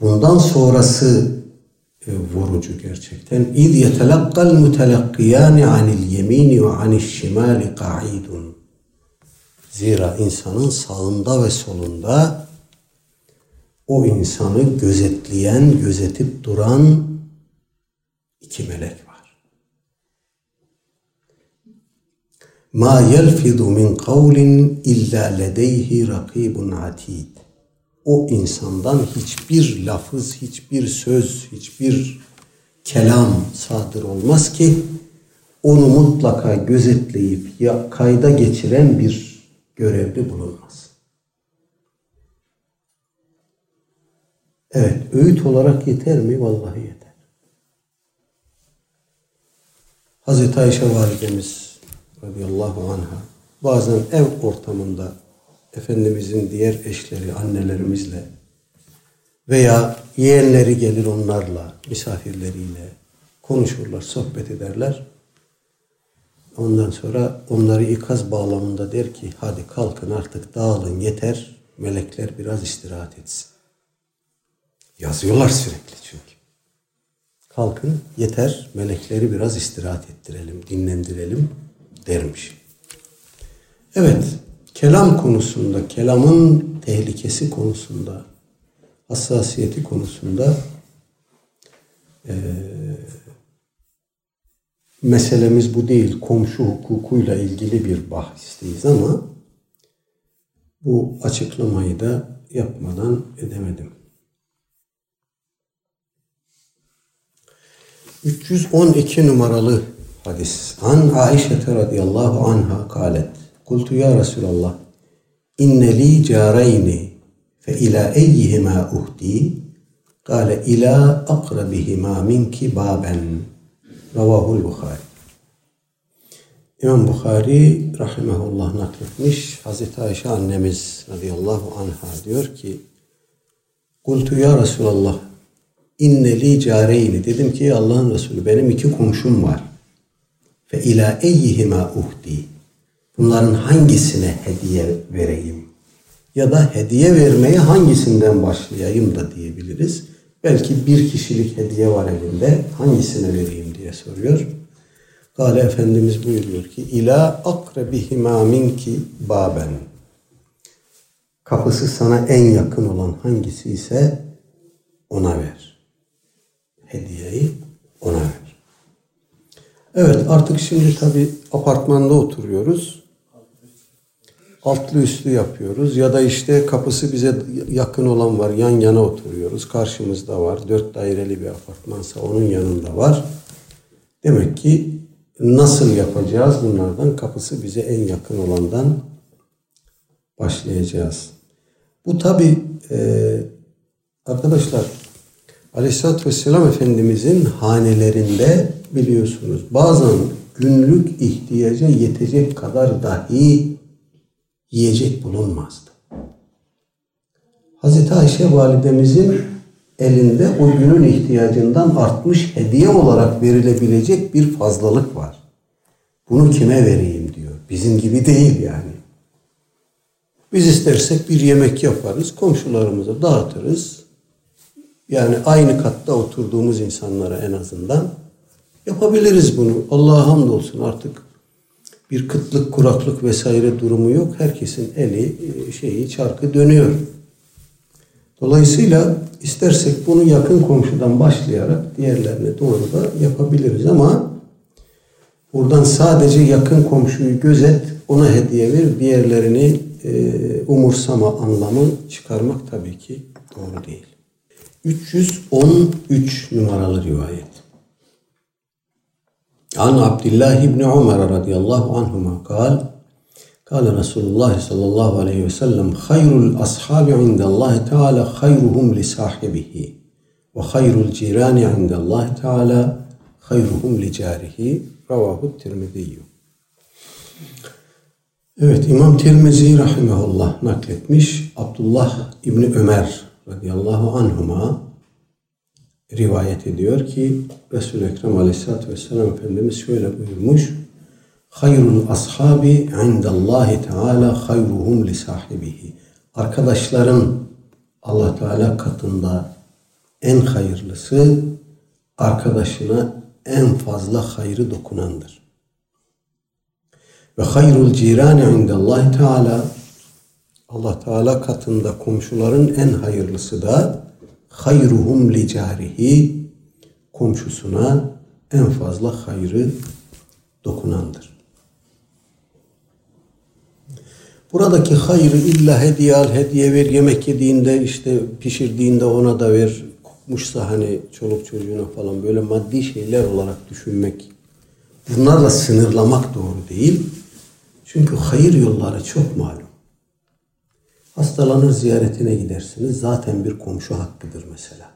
Bundan sonrası e, vurucu gerçekten. İz yetelakkal mutelakkiyani anil yemini ve anil şimali qa'idun. Zira insanın sağında ve solunda o insanı gözetleyen, gözetip duran iki melek var. Ma yelfidu min kavlin illa ledeyhi rakibun atid. O insandan hiçbir lafız, hiçbir söz, hiçbir kelam sadır olmaz ki onu mutlaka gözetleyip ya kayda geçiren bir görevli bulunmaz. Evet, öğüt olarak yeter mi? Vallahi yeter. Hazreti Ayşe validemiz radıyallahu anha bazen ev ortamında Efendimizin diğer eşleri, annelerimizle veya yeğenleri gelir onlarla, misafirleriyle konuşurlar, sohbet ederler. Ondan sonra onları ikaz bağlamında der ki hadi kalkın artık dağılın yeter melekler biraz istirahat etsin. Yazıyorlar sürekli çünkü. Kalkın yeter melekleri biraz istirahat ettirelim, dinlendirelim dermiş. Evet, kelam konusunda, kelamın tehlikesi konusunda, hassasiyeti konusunda e, meselemiz bu değil. Komşu hukukuyla ilgili bir bahisteyiz ama bu açıklamayı da yapmadan edemedim. 312 numaralı hadis. An Aişe radıyallahu anha kalet. Kultu ya Resulallah inne li careyni fe ila eyyihima uhdi kale ila akrabihima minki baben Ravahul Bukhari. İmam Bukhari rahimahullah nakletmiş. Hazreti Ayşe annemiz radıyallahu anha diyor ki Kultu ya Resulallah inne li careyni dedim ki Allah'ın Resulü benim iki komşum var. Fe ila eyyihima uhdi. Bunların hangisine hediye vereyim? Ya da hediye vermeye hangisinden başlayayım da diyebiliriz. Belki bir kişilik hediye var elinde. Hangisine vereyim diye soruyor. Gale Efendimiz buyuruyor ki ila akrebihima minki baben. Kapısı sana en yakın olan hangisi ise ona ver. Hediyeyi ona ver. Evet artık şimdi tabi apartmanda oturuyoruz. Altlı üstlü yapıyoruz ya da işte kapısı bize yakın olan var yan yana oturuyoruz. Karşımızda var. Dört daireli bir apartmansa onun yanında var. Demek ki nasıl yapacağız bunlardan? Kapısı bize en yakın olandan başlayacağız. Bu tabi e, arkadaşlar Aleyhisselatü Vesselam Efendimizin hanelerinde biliyorsunuz bazen günlük ihtiyaca yetecek kadar dahi yiyecek bulunmazdı. Hazreti Ayşe validemizin elinde o günün ihtiyacından artmış hediye olarak verilebilecek bir fazlalık var. Bunu kime vereyim diyor. Bizim gibi değil yani. Biz istersek bir yemek yaparız, komşularımıza dağıtırız. Yani aynı katta oturduğumuz insanlara en azından yapabiliriz bunu. Allah'a hamdolsun artık bir kıtlık, kuraklık vesaire durumu yok. Herkesin eli, e, şeyi, çarkı dönüyor. Dolayısıyla istersek bunu yakın komşudan başlayarak diğerlerine doğru da yapabiliriz ama buradan sadece yakın komşuyu gözet, ona hediye ver, diğerlerini e, umursama anlamı çıkarmak tabii ki doğru değil. 313 numaralı rivayet. An Abdullah ibn Umar radıyallahu anhuma kal قال رسول الله صلى الله عليه وسلم خير الأصحاب عند الله تعالى خيرهم لصاحبه وخير الجيران عند الله تعالى خيرهم لجاره رواه الترمذي Evet İmam Tirmizi rahimahullah nakletmiş. Abdullah İbni Ömer radıyallahu anhuma rivayet ediyor ki Resul-i Ekrem aleyhissalatü vesselam Efendimiz şöyle buyurmuş. Hayrul ashabi indallahi teala hayruhum li sahibihi. Arkadaşların Allah Teala katında en hayırlısı arkadaşına en fazla hayrı dokunandır. Ve hayrul cirani indallahi teala Allah Teala katında komşuların en hayırlısı da hayruhum li carihi komşusuna en fazla hayrı dokunandır. Buradaki hayrı illa hediye al, hediye ver, yemek yediğinde işte pişirdiğinde ona da ver, kokmuşsa hani çoluk çocuğuna falan böyle maddi şeyler olarak düşünmek, bunlarla sınırlamak doğru değil. Çünkü hayır yolları çok malum. Hastalanır ziyaretine gidersiniz. Zaten bir komşu hakkıdır mesela.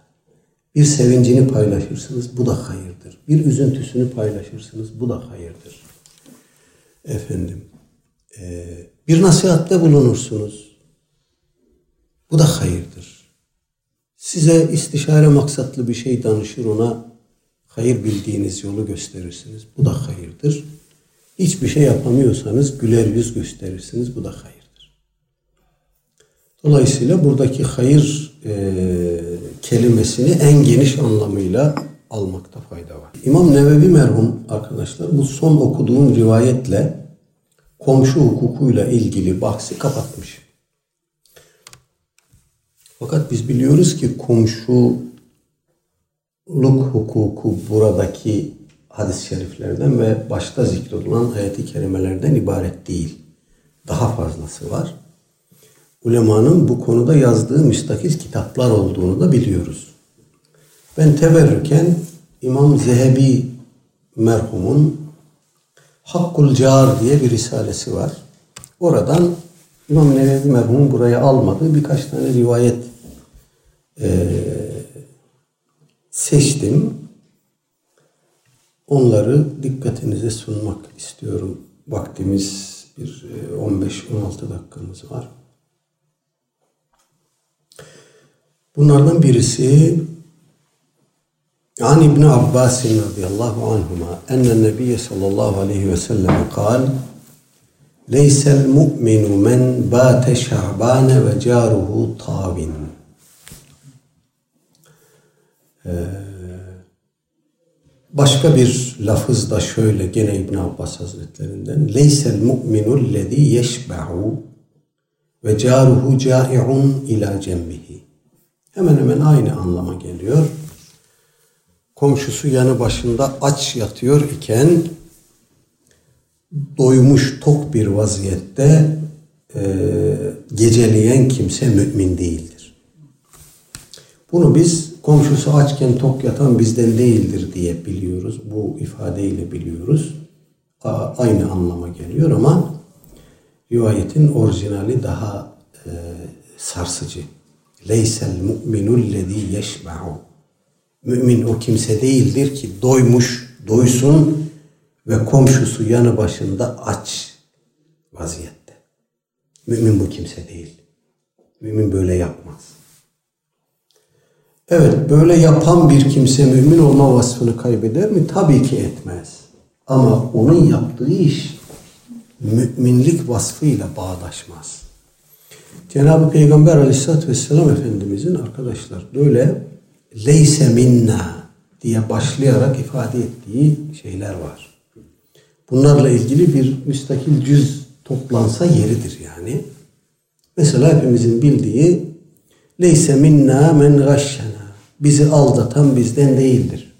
Bir sevincini paylaşırsınız. Bu da hayırdır. Bir üzüntüsünü paylaşırsınız. Bu da hayırdır. Efendim. E, bir nasihatte bulunursunuz. Bu da hayırdır. Size istişare maksatlı bir şey danışır ona hayır bildiğiniz yolu gösterirsiniz. Bu da hayırdır. Hiçbir şey yapamıyorsanız güler yüz gösterirsiniz. Bu da hayırdır. Dolayısıyla buradaki hayır e, kelimesini en geniş anlamıyla almakta fayda var. İmam Nevevi merhum arkadaşlar bu son okuduğum rivayetle komşu hukukuyla ilgili bahsi kapatmış. Fakat biz biliyoruz ki komşuluk hukuku buradaki hadis-i şeriflerden ve başta zikredilen ayet-i kerimelerden ibaret değil. Daha fazlası var. Ulemanın bu konuda yazdığı müstakil kitaplar olduğunu da biliyoruz. Ben teberrüken İmam Zehebi merhumun Hakkul Car diye bir risalesi var. Oradan İmam Nevevi merhumun buraya almadığı birkaç tane rivayet e, seçtim. Onları dikkatinize sunmak istiyorum. Vaktimiz bir 15-16 dakikamız var. Bunlardan birisi An İbni Abbasin radıyallahu anhuma enne nebiye sallallahu aleyhi ve sellem kal Leysel mu'minu men bâte şa'bâne ve caruhu tâvin. Ee, başka bir lafız da şöyle gene İbn Abbas Hazretlerinden. Leysel mu'minu lezî yeşbe'u ve caruhu câi'un ilâ cembihi. Hemen hemen aynı anlama geliyor. Komşusu yanı başında aç yatıyor iken doymuş tok bir vaziyette e, geceleyen kimse mümin değildir. Bunu biz komşusu açken tok yatan bizden değildir diye biliyoruz. Bu ifadeyle biliyoruz. Aynı anlama geliyor ama rivayetin orijinali daha e, sarsıcı. Leysel mu'minul lezî yeşba'u. Mümin o kimse değildir ki doymuş, doysun ve komşusu yanı başında aç vaziyette. Mümin bu kimse değil. Mümin böyle yapmaz. Evet böyle yapan bir kimse mümin olma vasfını kaybeder mi? Tabii ki etmez. Ama onun yaptığı iş müminlik vasfıyla bağdaşmaz. Cenab-ı Peygamber aleyhissalatü vesselam Efendimizin arkadaşlar böyle leyse minna diye başlayarak ifade ettiği şeyler var. Bunlarla ilgili bir müstakil cüz toplansa yeridir yani. Mesela hepimizin bildiği leyse minna men gashşena bizi aldatan bizden değildir.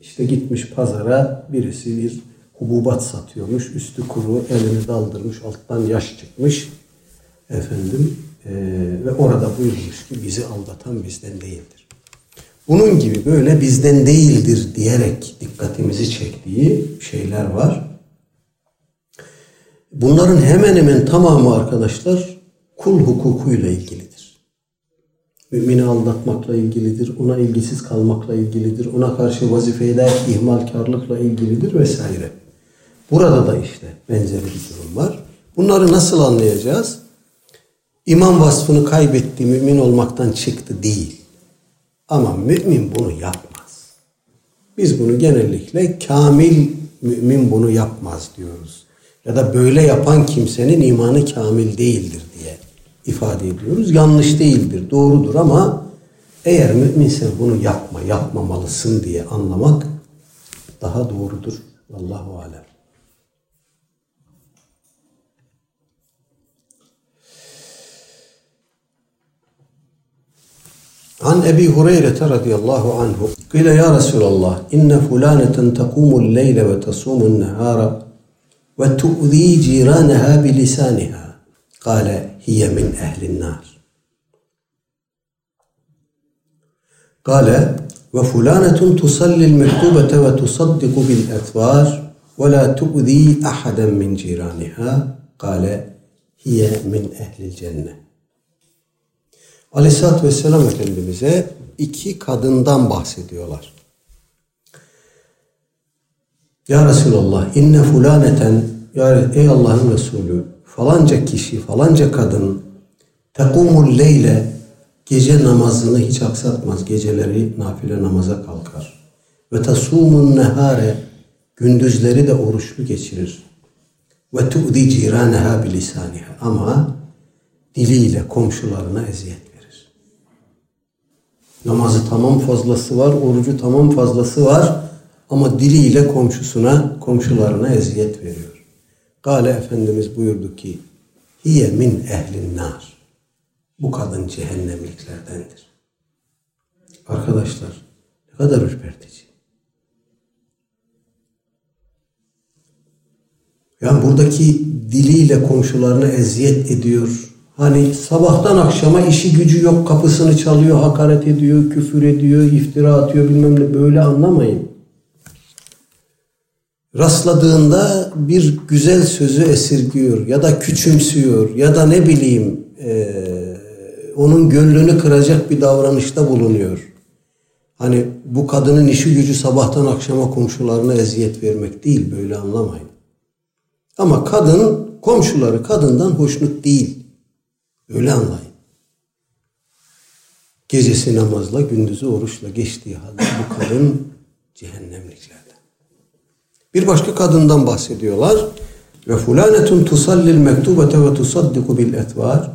İşte gitmiş pazara birisi bir hububat satıyormuş. Üstü kuru, elini daldırmış, alttan yaş çıkmış. Efendim e, ve orada buyurmuş ki bizi aldatan bizden değildir. Bunun gibi böyle bizden değildir diyerek dikkatimizi çektiği şeyler var. Bunların hemen hemen tamamı arkadaşlar kul hukukuyla ilgilidir. Mümini aldatmakla ilgilidir, ona ilgisiz kalmakla ilgilidir, ona karşı vazifeyle ihmalkarlıkla ilgilidir vesaire. Burada da işte benzeri bir durum var. Bunları nasıl anlayacağız? İman vasfını kaybetti, mümin olmaktan çıktı değil. Ama mümin bunu yapmaz. Biz bunu genellikle kamil mümin bunu yapmaz diyoruz. Ya da böyle yapan kimsenin imanı kamil değildir diye ifade ediyoruz. Yanlış değildir, doğrudur ama eğer müminsen bunu yapma, yapmamalısın diye anlamak daha doğrudur. Allahu alem. عن أبي هريرة رضي الله عنه قيل يا رسول الله إن فلانة تقوم الليل وتصوم النهار وتؤذي جيرانها بلسانها. قال هي من أهل النار. قال وفلانة تصلي المكتوبة وتصدق بالأثوار ولا تؤذي أحدا من جيرانها. قال هي من أهل الجنة. Aleyhisselatü Vesselam Efendimiz'e iki kadından bahsediyorlar. Ya Resulallah inne fulaneten ya ey Allah'ın Resulü falanca kişi falanca kadın tekumul leyle gece namazını hiç aksatmaz. Geceleri nafile namaza kalkar. Ve tasumun nehare gündüzleri de oruçlu geçirir. Ve tu'di ciraneha bilisaniha ama diliyle komşularına eziyet Namazı tamam fazlası var, orucu tamam fazlası var ama diliyle komşusuna, komşularına eziyet veriyor. Gale Efendimiz buyurdu ki hiye min ehlin nar. Bu kadın cehennemliklerdendir. Arkadaşlar ne kadar ürpertici. Yani buradaki diliyle komşularına eziyet ediyor, Hani sabahtan akşama işi gücü yok kapısını çalıyor, hakaret ediyor, küfür ediyor, iftira atıyor bilmem ne böyle anlamayın. Rastladığında bir güzel sözü esirgiyor ya da küçümsüyor ya da ne bileyim e, onun gönlünü kıracak bir davranışta bulunuyor. Hani bu kadının işi gücü sabahtan akşama komşularına eziyet vermek değil böyle anlamayın. Ama kadın komşuları kadından hoşnut değil. Öyle anlayın. Gecesi namazla, gündüzü oruçla geçtiği halde bu kadın cehennemliklerden. Bir başka kadından bahsediyorlar. Ve fulanetun tusallil mektubete ve tusaddiku bil etvar.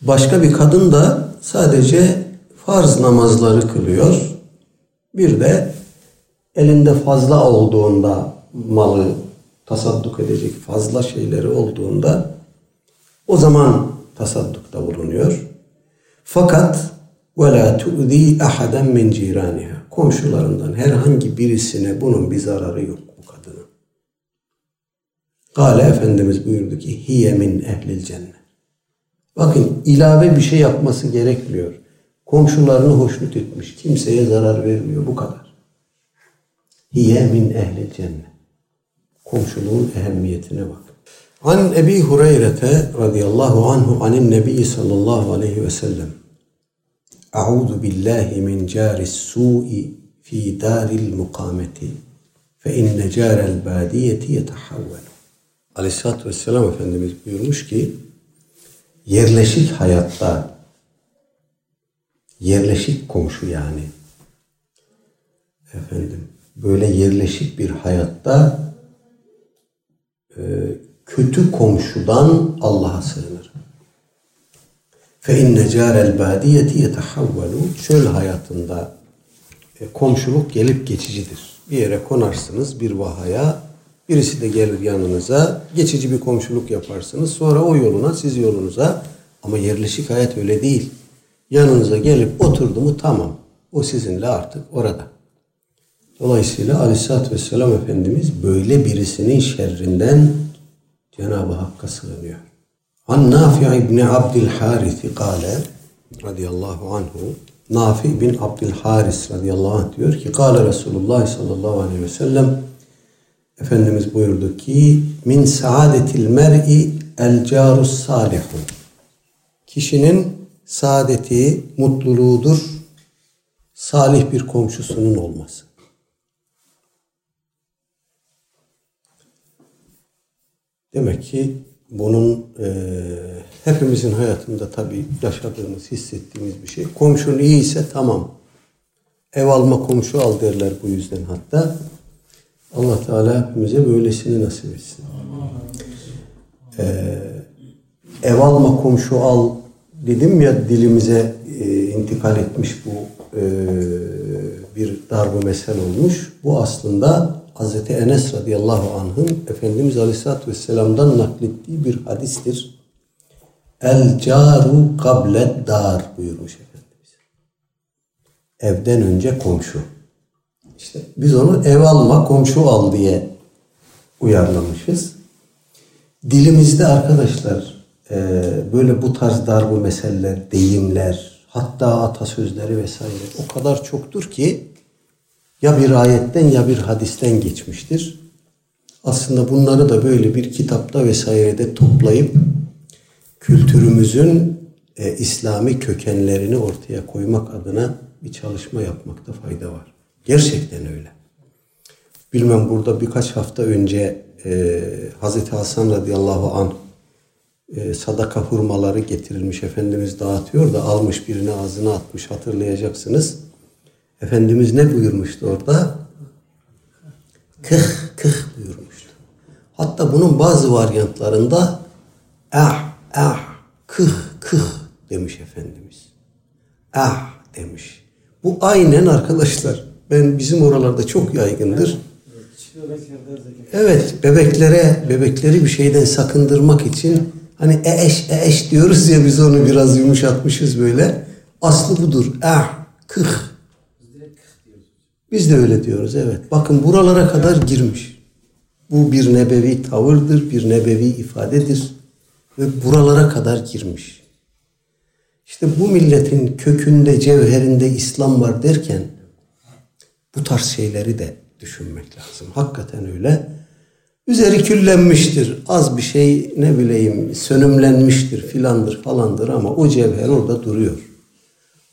Başka bir kadın da sadece farz namazları kılıyor. Bir de elinde fazla olduğunda malı tasadduk edecek fazla şeyleri olduğunda o zaman tasaddukta bulunuyor. Fakat وَلَا تُؤْذِي أَحَدًا مِنْ جِيرَانِهَا Komşularından herhangi birisine bunun bir zararı yok bu kadının. Kale Efendimiz buyurdu ki hiye min ehlil cennet. Bakın ilave bir şey yapması gerekmiyor. Komşularını hoşnut etmiş. Kimseye zarar vermiyor. Bu kadar. Hiye min ehlil cennet. Komşuluğun ehemmiyetine bak. An Ebi Hureyre radıyallahu anhu anin Nebi sallallahu aleyhi ve sellem. A'udhu billahi min caris su'i fi daril mukameti fe inne carel badiyeti yetehavvelu. Aleyhisselatü Vesselam Efendimiz buyurmuş ki yerleşik hayatta yerleşik komşu yani efendim böyle yerleşik bir hayatta e, kötü komşudan Allah'a sığınır. Fe inne carel badiyeti yetehavvelu çöl hayatında e, komşuluk gelip geçicidir. Bir yere konarsınız bir vahaya birisi de gelir yanınıza geçici bir komşuluk yaparsınız. Sonra o yoluna siz yolunuza ama yerleşik hayat öyle değil. Yanınıza gelip oturdu mu tamam. O sizinle artık orada. Dolayısıyla Aleyhisselatü Vesselam Efendimiz böyle birisinin şerrinden Cenab-ı Hakk'a sığınıyor. An Nafi ibn Abdül Harith kâle radıyallahu anhu Nafi bin Abdül Haris radıyallahu anh diyor ki Kâle Resulullah sallallahu aleyhi ve sellem Efendimiz buyurdu ki min saadetil mer'i el carus salihu. Kişinin saadeti, mutluluğudur salih bir komşusunun olması. Demek ki bunun e, hepimizin hayatında tabii yaşadığımız, hissettiğimiz bir şey. Komşun iyi ise tamam. Ev alma komşu al derler bu yüzden hatta. Allah Teala hepimize böylesini nasip etsin. Ee, ev alma komşu al dedim ya dilimize e, intikal etmiş bu e, bir darbu mesel olmuş. Bu aslında Hz. Enes radıyallahu anh'ın Efendimiz aleyhissalatü vesselam'dan naklettiği bir hadistir. El caru kabled dar buyurmuş Efendimiz. Evden önce komşu. İşte biz onu ev alma komşu al diye uyarlamışız. Dilimizde arkadaşlar e, böyle bu tarz darbu meseleler, deyimler, hatta atasözleri vesaire o kadar çoktur ki ya bir ayetten ya bir hadisten geçmiştir. Aslında bunları da böyle bir kitapta vesairede toplayıp kültürümüzün e, İslami kökenlerini ortaya koymak adına bir çalışma yapmakta fayda var. Gerçekten öyle. Bilmem burada birkaç hafta önce e, Hazreti Hasan radıyallahu anh e, sadaka hurmaları getirilmiş. Efendimiz dağıtıyor da almış birini ağzına atmış hatırlayacaksınız. Efendimiz ne buyurmuştu orada? Kıh kıh buyurmuştu. Hatta bunun bazı varyantlarında ah ah kıh kıh demiş Efendimiz. Ah demiş. Bu aynen arkadaşlar. Ben bizim oralarda çok yaygındır. Evet bebeklere bebekleri bir şeyden sakındırmak için hani eş eş diyoruz ya biz onu biraz yumuşatmışız böyle. Aslı budur. Ah kıh biz de öyle diyoruz evet. Bakın buralara kadar girmiş. Bu bir nebevi tavırdır, bir nebevi ifadedir. Ve buralara kadar girmiş. İşte bu milletin kökünde, cevherinde İslam var derken bu tarz şeyleri de düşünmek lazım. Hakikaten öyle. Üzeri küllenmiştir. Az bir şey ne bileyim sönümlenmiştir filandır falandır ama o cevher orada duruyor.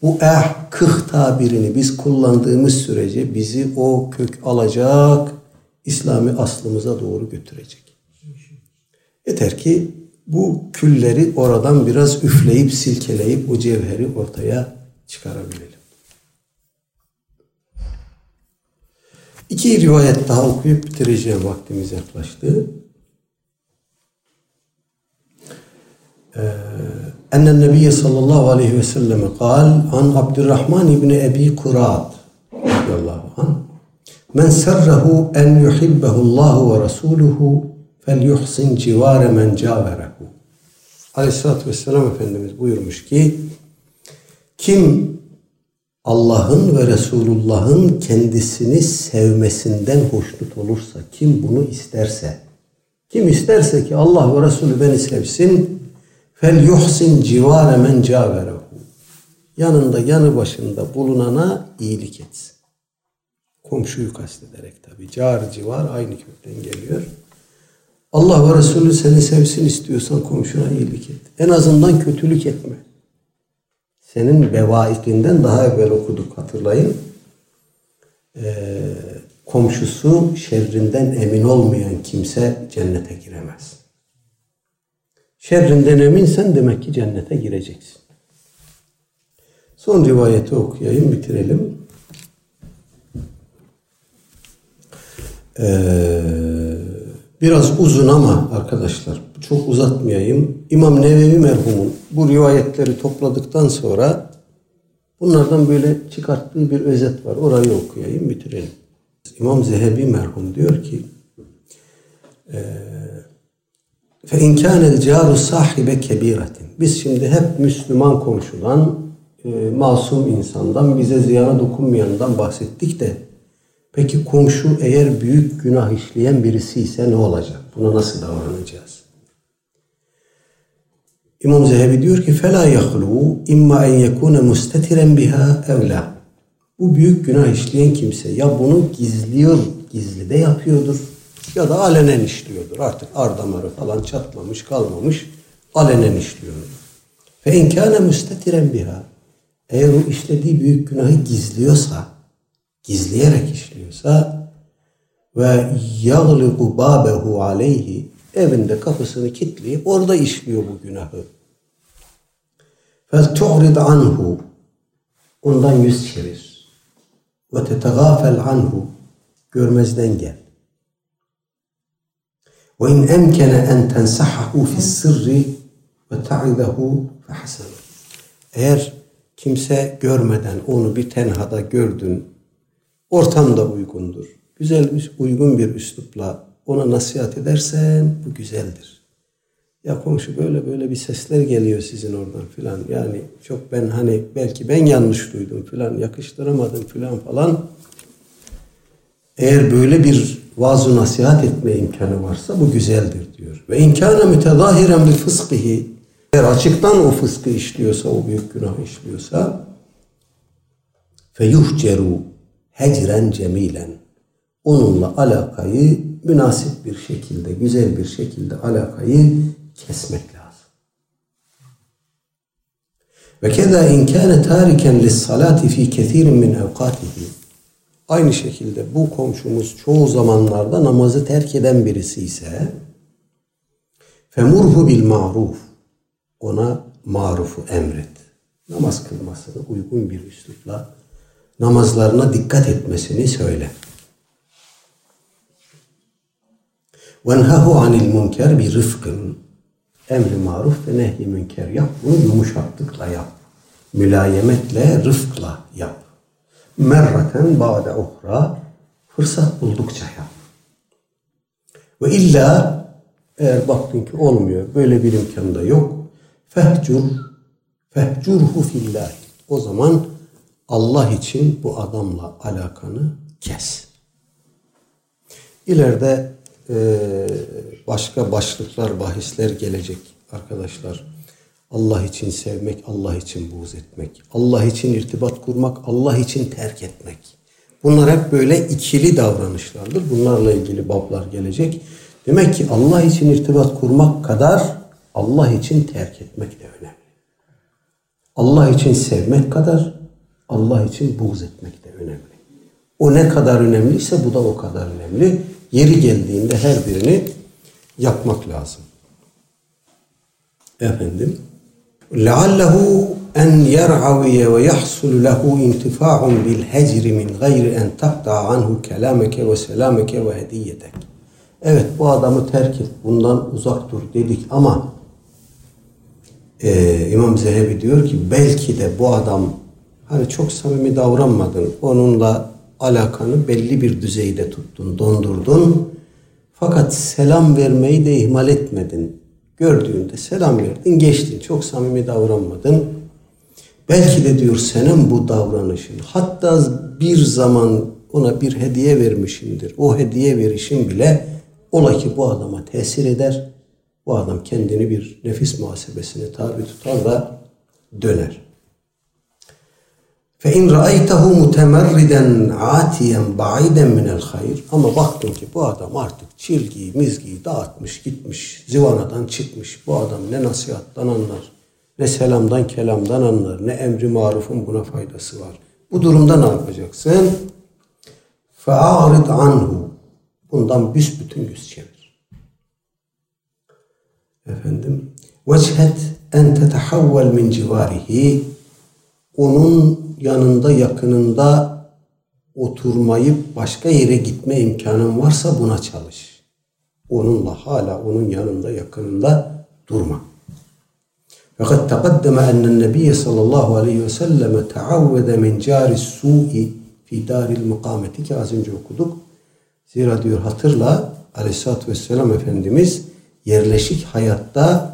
Bu eh kıh tabirini biz kullandığımız sürece bizi o kök alacak, İslami aslımıza doğru götürecek. Yeter ki bu külleri oradan biraz üfleyip silkeleyip o cevheri ortaya çıkarabilelim. İki rivayet daha okuyup bitireceğim vaktimiz yaklaştı. Ee, أن النبي صلى الله عليه وسلم قال عن عبد الرحمن بن أبي كراد رضي الله عنه من سره أن يحبه الله ورسوله فليحسن جوار من جاوره Aleyhisselatü Vesselam Efendimiz buyurmuş ki kim Allah'ın ve Resulullah'ın kendisini sevmesinden hoşnut olursa, kim bunu isterse, kim isterse ki Allah ve Resulü beni sevsin, Fel yuhsin civare men caverehu. Yanında yanı başında bulunana iyilik etsin. Komşuyu kastederek tabi. Car civar aynı kökten geliyor. Allah ve Resulü seni sevsin istiyorsan komşuna iyilik et. En azından kötülük etme. Senin bevaikinden daha evvel okuduk hatırlayın. Ee, komşusu şerrinden emin olmayan kimse cennete giremez. Şerrinden eminsen demek ki cennete gireceksin. Son rivayeti okuyayım, bitirelim. Ee, biraz uzun ama arkadaşlar çok uzatmayayım. İmam Nevevi merhumun bu rivayetleri topladıktan sonra bunlardan böyle çıkarttığı bir özet var. Orayı okuyayım, bitirelim. İmam Zehebi merhum diyor ki eee Fe in kânel câru sahibe kebiratin. Biz şimdi hep Müslüman komşudan, e, masum insandan, bize ziyana dokunmayandan bahsettik de peki komşu eğer büyük günah işleyen birisi ise ne olacak? Buna nasıl davranacağız? İmam Zehebi diyor ki فَلَا يَخْلُوا اِمَّا اَنْ يَكُونَ مُسْتَتِرًا بِهَا اَوْلَا Bu büyük günah işleyen kimse ya bunu gizliyor, gizli de yapıyordur ya da alenen işliyordur. Artık ar damarı falan çatmamış, kalmamış. Alenen işliyordur. Fe inkâne müstetiren biha. Eğer o işlediği büyük günahı gizliyorsa, gizleyerek işliyorsa ve yagliku babehu aleyhi evinde kapısını kilitleyip orada işliyor bu günahı. Fel anhu ondan yüz çevir. Ve tetegafel anhu görmezden gel. İn emkene en tensahahu fi sırri ve ta'idahu. Eğer kimse görmeden onu bir tenhada gördün, ortamda uygundur. Güzel, uygun bir üslupla ona nasihat edersen bu güzeldir. Ya komşu böyle böyle bir sesler geliyor sizin oradan filan. Yani çok ben hani belki ben yanlış duydum filan, yakıştıramadım filan falan. Eğer böyle bir vaaz nasihat etme imkanı varsa bu güzeldir diyor. Ve imkanı mütezahiren bir fıskihi eğer açıktan o fıskı işliyorsa, o büyük günah işliyorsa fe yuhceru hecren cemilen onunla alakayı münasip bir şekilde, güzel bir şekilde alakayı kesmek lazım. Ve keda in kana tariken lis salati fi kesirin min evkatihi Aynı şekilde bu komşumuz çoğu zamanlarda namazı terk eden birisi ise femurhu bil maruf ona marufu emret. Namaz kılmasını uygun bir üslupla namazlarına dikkat etmesini söyle. وَنْهَهُ عَنِ الْمُنْكَرِ بِرِفْقٍ Emri maruf ve nehy münker yap. Bunu yumuşaklıkla yap. Mülayemetle, rıfkla yap. Merraten ba'de uhra fırsat buldukça yap. Ve illa eğer baktın ki olmuyor, böyle bir imkan da yok. Fehcur, fehcurhu fillah. O zaman Allah için bu adamla alakanı kes. İleride başka başlıklar, bahisler gelecek arkadaşlar. Allah için sevmek, Allah için buğz etmek. Allah için irtibat kurmak, Allah için terk etmek. Bunlar hep böyle ikili davranışlardır. Bunlarla ilgili bablar gelecek. Demek ki Allah için irtibat kurmak kadar Allah için terk etmek de önemli. Allah için sevmek kadar Allah için buğz etmek de önemli. O ne kadar önemliyse bu da o kadar önemli. Yeri geldiğinde her birini yapmak lazım. Efendim لعله أن يرعوي ويحصل له انتفاع بالهجر من غير أن تقطع عنه كلامك وسلامك وهديتك. Evet bu adamı terk et, bundan uzak dur dedik ama e, İmam Zehebi diyor ki belki de bu adam hani çok samimi davranmadın, onunla alakanı belli bir düzeyde tuttun, dondurdun. Fakat selam vermeyi de ihmal etmedin. Gördüğünde selam verdin, geçtin. Çok samimi davranmadın. Belki de diyor senin bu davranışın, hatta bir zaman ona bir hediye vermişindir. O hediye verişin bile ola ki bu adama tesir eder. Bu adam kendini bir nefis muhasebesine tabi tutar da döner. فَاِنْ رَأَيْتَهُ مُتَمَرِّدًا عَاتِيًا بَعِيدًا مِنَ الْخَيْرِ Ama baktın ki bu adam artık çilgiyi, mizgiyi dağıtmış, gitmiş, zivanadan çıkmış. Bu adam ne nasihattan anlar, ne selamdan, kelamdan anlar, ne emri marufun buna faydası var. Bu durumda ne yapacaksın? فَاَعْرِضْ عَنْهُ Bundan büsbütün yüz çevir. Efendim, وَجْهَتْ اَنْ تَتَحَوَّلْ مِنْ جِوَارِهِ Onun yanında yakınında oturmayıp başka yere gitme imkanın varsa buna çalış. Onunla hala onun yanında yakınında durma. Fakat taqaddeme ennen nebiye sallallahu aleyhi ve selleme teavvede min cari su'i fi daril mukameti ki az önce okuduk. Zira diyor hatırla aleyhissalatü vesselam Efendimiz yerleşik hayatta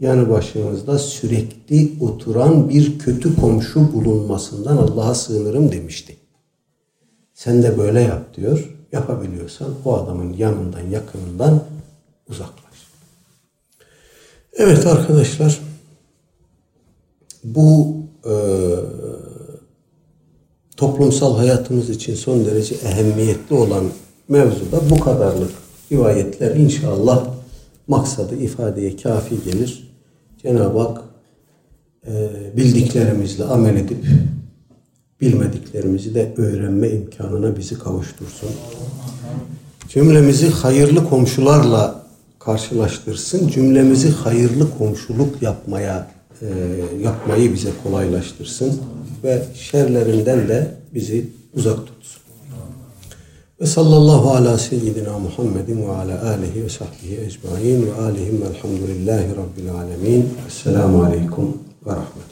yanı başımızda sürekli oturan bir kötü komşu bulunmasından Allah'a sığınırım demişti. Sen de böyle yap diyor. Yapabiliyorsan o adamın yanından yakınından uzaklaş. Evet arkadaşlar bu e, toplumsal hayatımız için son derece ehemmiyetli olan mevzuda bu kadarlık rivayetler inşallah maksadı ifadeye kafi gelir. Cenab-ı Hak e, bildiklerimizle amel edip bilmediklerimizi de öğrenme imkanına bizi kavuştursun. Cümlemizi hayırlı komşularla karşılaştırsın. Cümlemizi hayırlı komşuluk yapmaya e, yapmayı bize kolaylaştırsın ve şerlerinden de bizi uzak tutsun. Ve sallallahu ala seyyidina Muhammedin ve ala alihi ve sahbihi ecmain ve alihim velhamdülillahi rabbil alemin. Esselamu aleyküm ve rahmet.